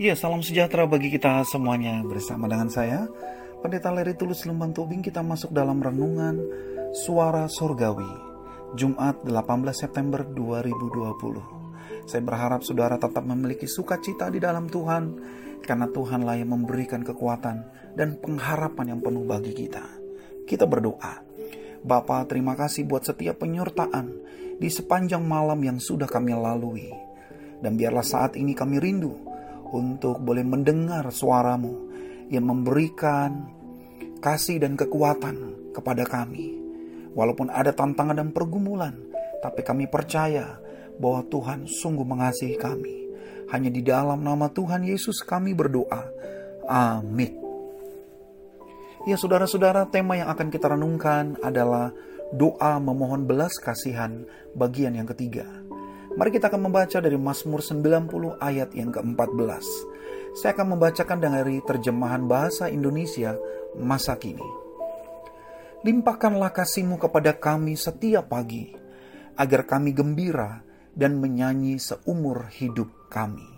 Ya, salam sejahtera bagi kita semuanya bersama dengan saya, Pendeta Leri Tulus Lemban Tobing kita masuk dalam renungan Suara Sorgawi, Jumat 18 September 2020. Saya berharap saudara tetap memiliki sukacita di dalam Tuhan, karena Tuhanlah yang memberikan kekuatan dan pengharapan yang penuh bagi kita. Kita berdoa. Bapa, terima kasih buat setiap penyertaan di sepanjang malam yang sudah kami lalui. Dan biarlah saat ini kami rindu untuk boleh mendengar suaramu yang memberikan kasih dan kekuatan kepada kami. Walaupun ada tantangan dan pergumulan, tapi kami percaya bahwa Tuhan sungguh mengasihi kami. Hanya di dalam nama Tuhan Yesus kami berdoa. Amin. Ya saudara-saudara, tema yang akan kita renungkan adalah doa memohon belas kasihan bagian yang ketiga. Mari kita akan membaca dari Mazmur 90 ayat yang ke-14. Saya akan membacakan dari terjemahan bahasa Indonesia masa kini. Limpahkanlah kasihmu kepada kami setiap pagi, agar kami gembira dan menyanyi seumur hidup kami.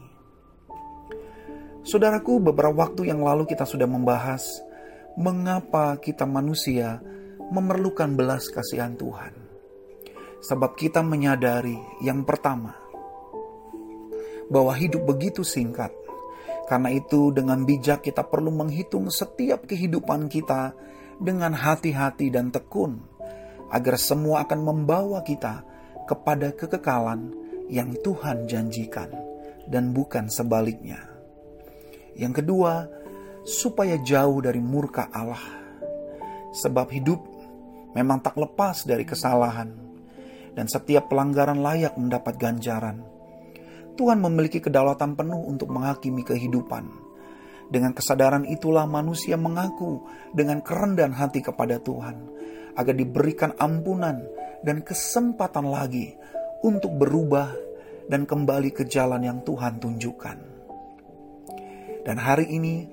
Saudaraku, beberapa waktu yang lalu kita sudah membahas mengapa kita manusia memerlukan belas kasihan Tuhan. Sebab kita menyadari yang pertama, bahwa hidup begitu singkat. Karena itu dengan bijak kita perlu menghitung setiap kehidupan kita dengan hati-hati dan tekun. Agar semua akan membawa kita kepada kekekalan yang Tuhan janjikan dan bukan sebaliknya. Yang kedua, supaya jauh dari murka Allah. Sebab hidup memang tak lepas dari kesalahan dan setiap pelanggaran layak mendapat ganjaran. Tuhan memiliki kedaulatan penuh untuk menghakimi kehidupan. Dengan kesadaran itulah manusia mengaku dengan kerendahan hati kepada Tuhan, agar diberikan ampunan dan kesempatan lagi untuk berubah dan kembali ke jalan yang Tuhan tunjukkan. Dan hari ini,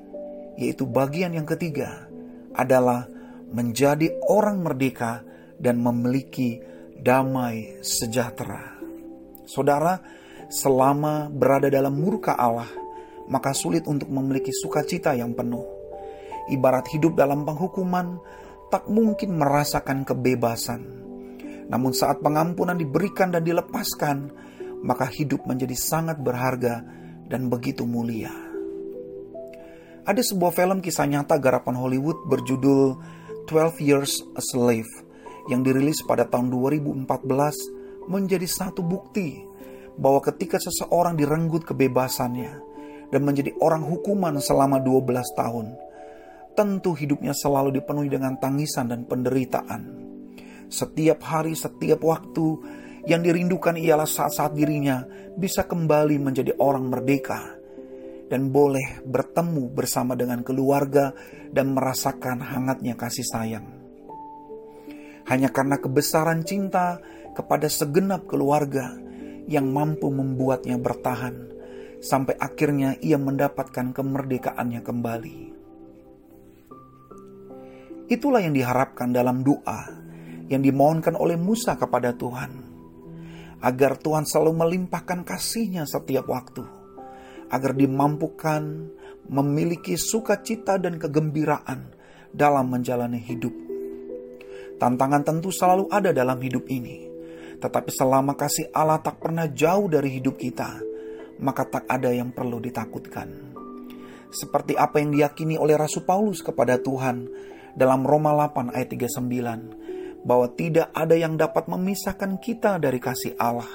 yaitu bagian yang ketiga, adalah menjadi orang merdeka dan memiliki damai sejahtera. Saudara, selama berada dalam murka Allah, maka sulit untuk memiliki sukacita yang penuh. Ibarat hidup dalam penghukuman, tak mungkin merasakan kebebasan. Namun saat pengampunan diberikan dan dilepaskan, maka hidup menjadi sangat berharga dan begitu mulia. Ada sebuah film kisah nyata garapan Hollywood berjudul 12 Years a Slave yang dirilis pada tahun 2014 menjadi satu bukti bahwa ketika seseorang direnggut kebebasannya dan menjadi orang hukuman selama 12 tahun, tentu hidupnya selalu dipenuhi dengan tangisan dan penderitaan. Setiap hari, setiap waktu yang dirindukan ialah saat-saat dirinya bisa kembali menjadi orang merdeka dan boleh bertemu bersama dengan keluarga dan merasakan hangatnya kasih sayang hanya karena kebesaran cinta kepada segenap keluarga yang mampu membuatnya bertahan sampai akhirnya ia mendapatkan kemerdekaannya kembali. Itulah yang diharapkan dalam doa yang dimohonkan oleh Musa kepada Tuhan, agar Tuhan selalu melimpahkan kasihnya setiap waktu, agar dimampukan memiliki sukacita dan kegembiraan dalam menjalani hidup Tantangan tentu selalu ada dalam hidup ini. Tetapi selama kasih Allah tak pernah jauh dari hidup kita, maka tak ada yang perlu ditakutkan. Seperti apa yang diyakini oleh Rasul Paulus kepada Tuhan dalam Roma 8 ayat 39, bahwa tidak ada yang dapat memisahkan kita dari kasih Allah.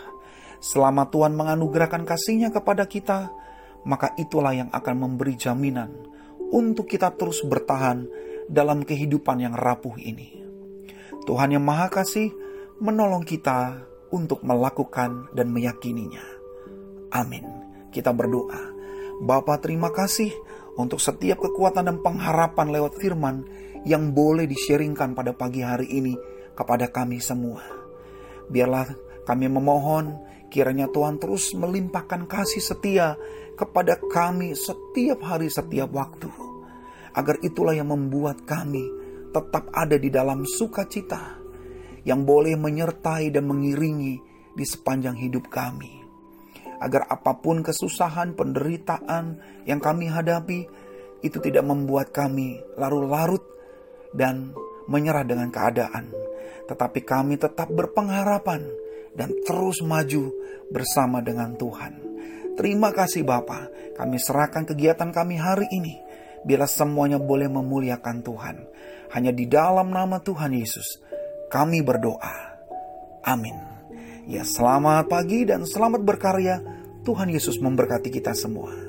Selama Tuhan menganugerahkan kasihnya kepada kita, maka itulah yang akan memberi jaminan untuk kita terus bertahan dalam kehidupan yang rapuh ini. Tuhan yang Maha Kasih menolong kita untuk melakukan dan meyakininya. Amin. Kita berdoa. Bapa terima kasih untuk setiap kekuatan dan pengharapan lewat firman yang boleh disharingkan pada pagi hari ini kepada kami semua. Biarlah kami memohon kiranya Tuhan terus melimpahkan kasih setia kepada kami setiap hari setiap waktu. Agar itulah yang membuat kami tetap ada di dalam sukacita yang boleh menyertai dan mengiringi di sepanjang hidup kami. agar apa pun kesusahan, penderitaan yang kami hadapi, itu tidak membuat kami larut-larut dan menyerah dengan keadaan, tetapi kami tetap berpengharapan dan terus maju bersama dengan Tuhan. Terima kasih Bapa, kami serahkan kegiatan kami hari ini. Bila semuanya boleh memuliakan Tuhan. Hanya di dalam nama Tuhan Yesus, kami berdoa. Amin. Ya selamat pagi dan selamat berkarya. Tuhan Yesus memberkati kita semua.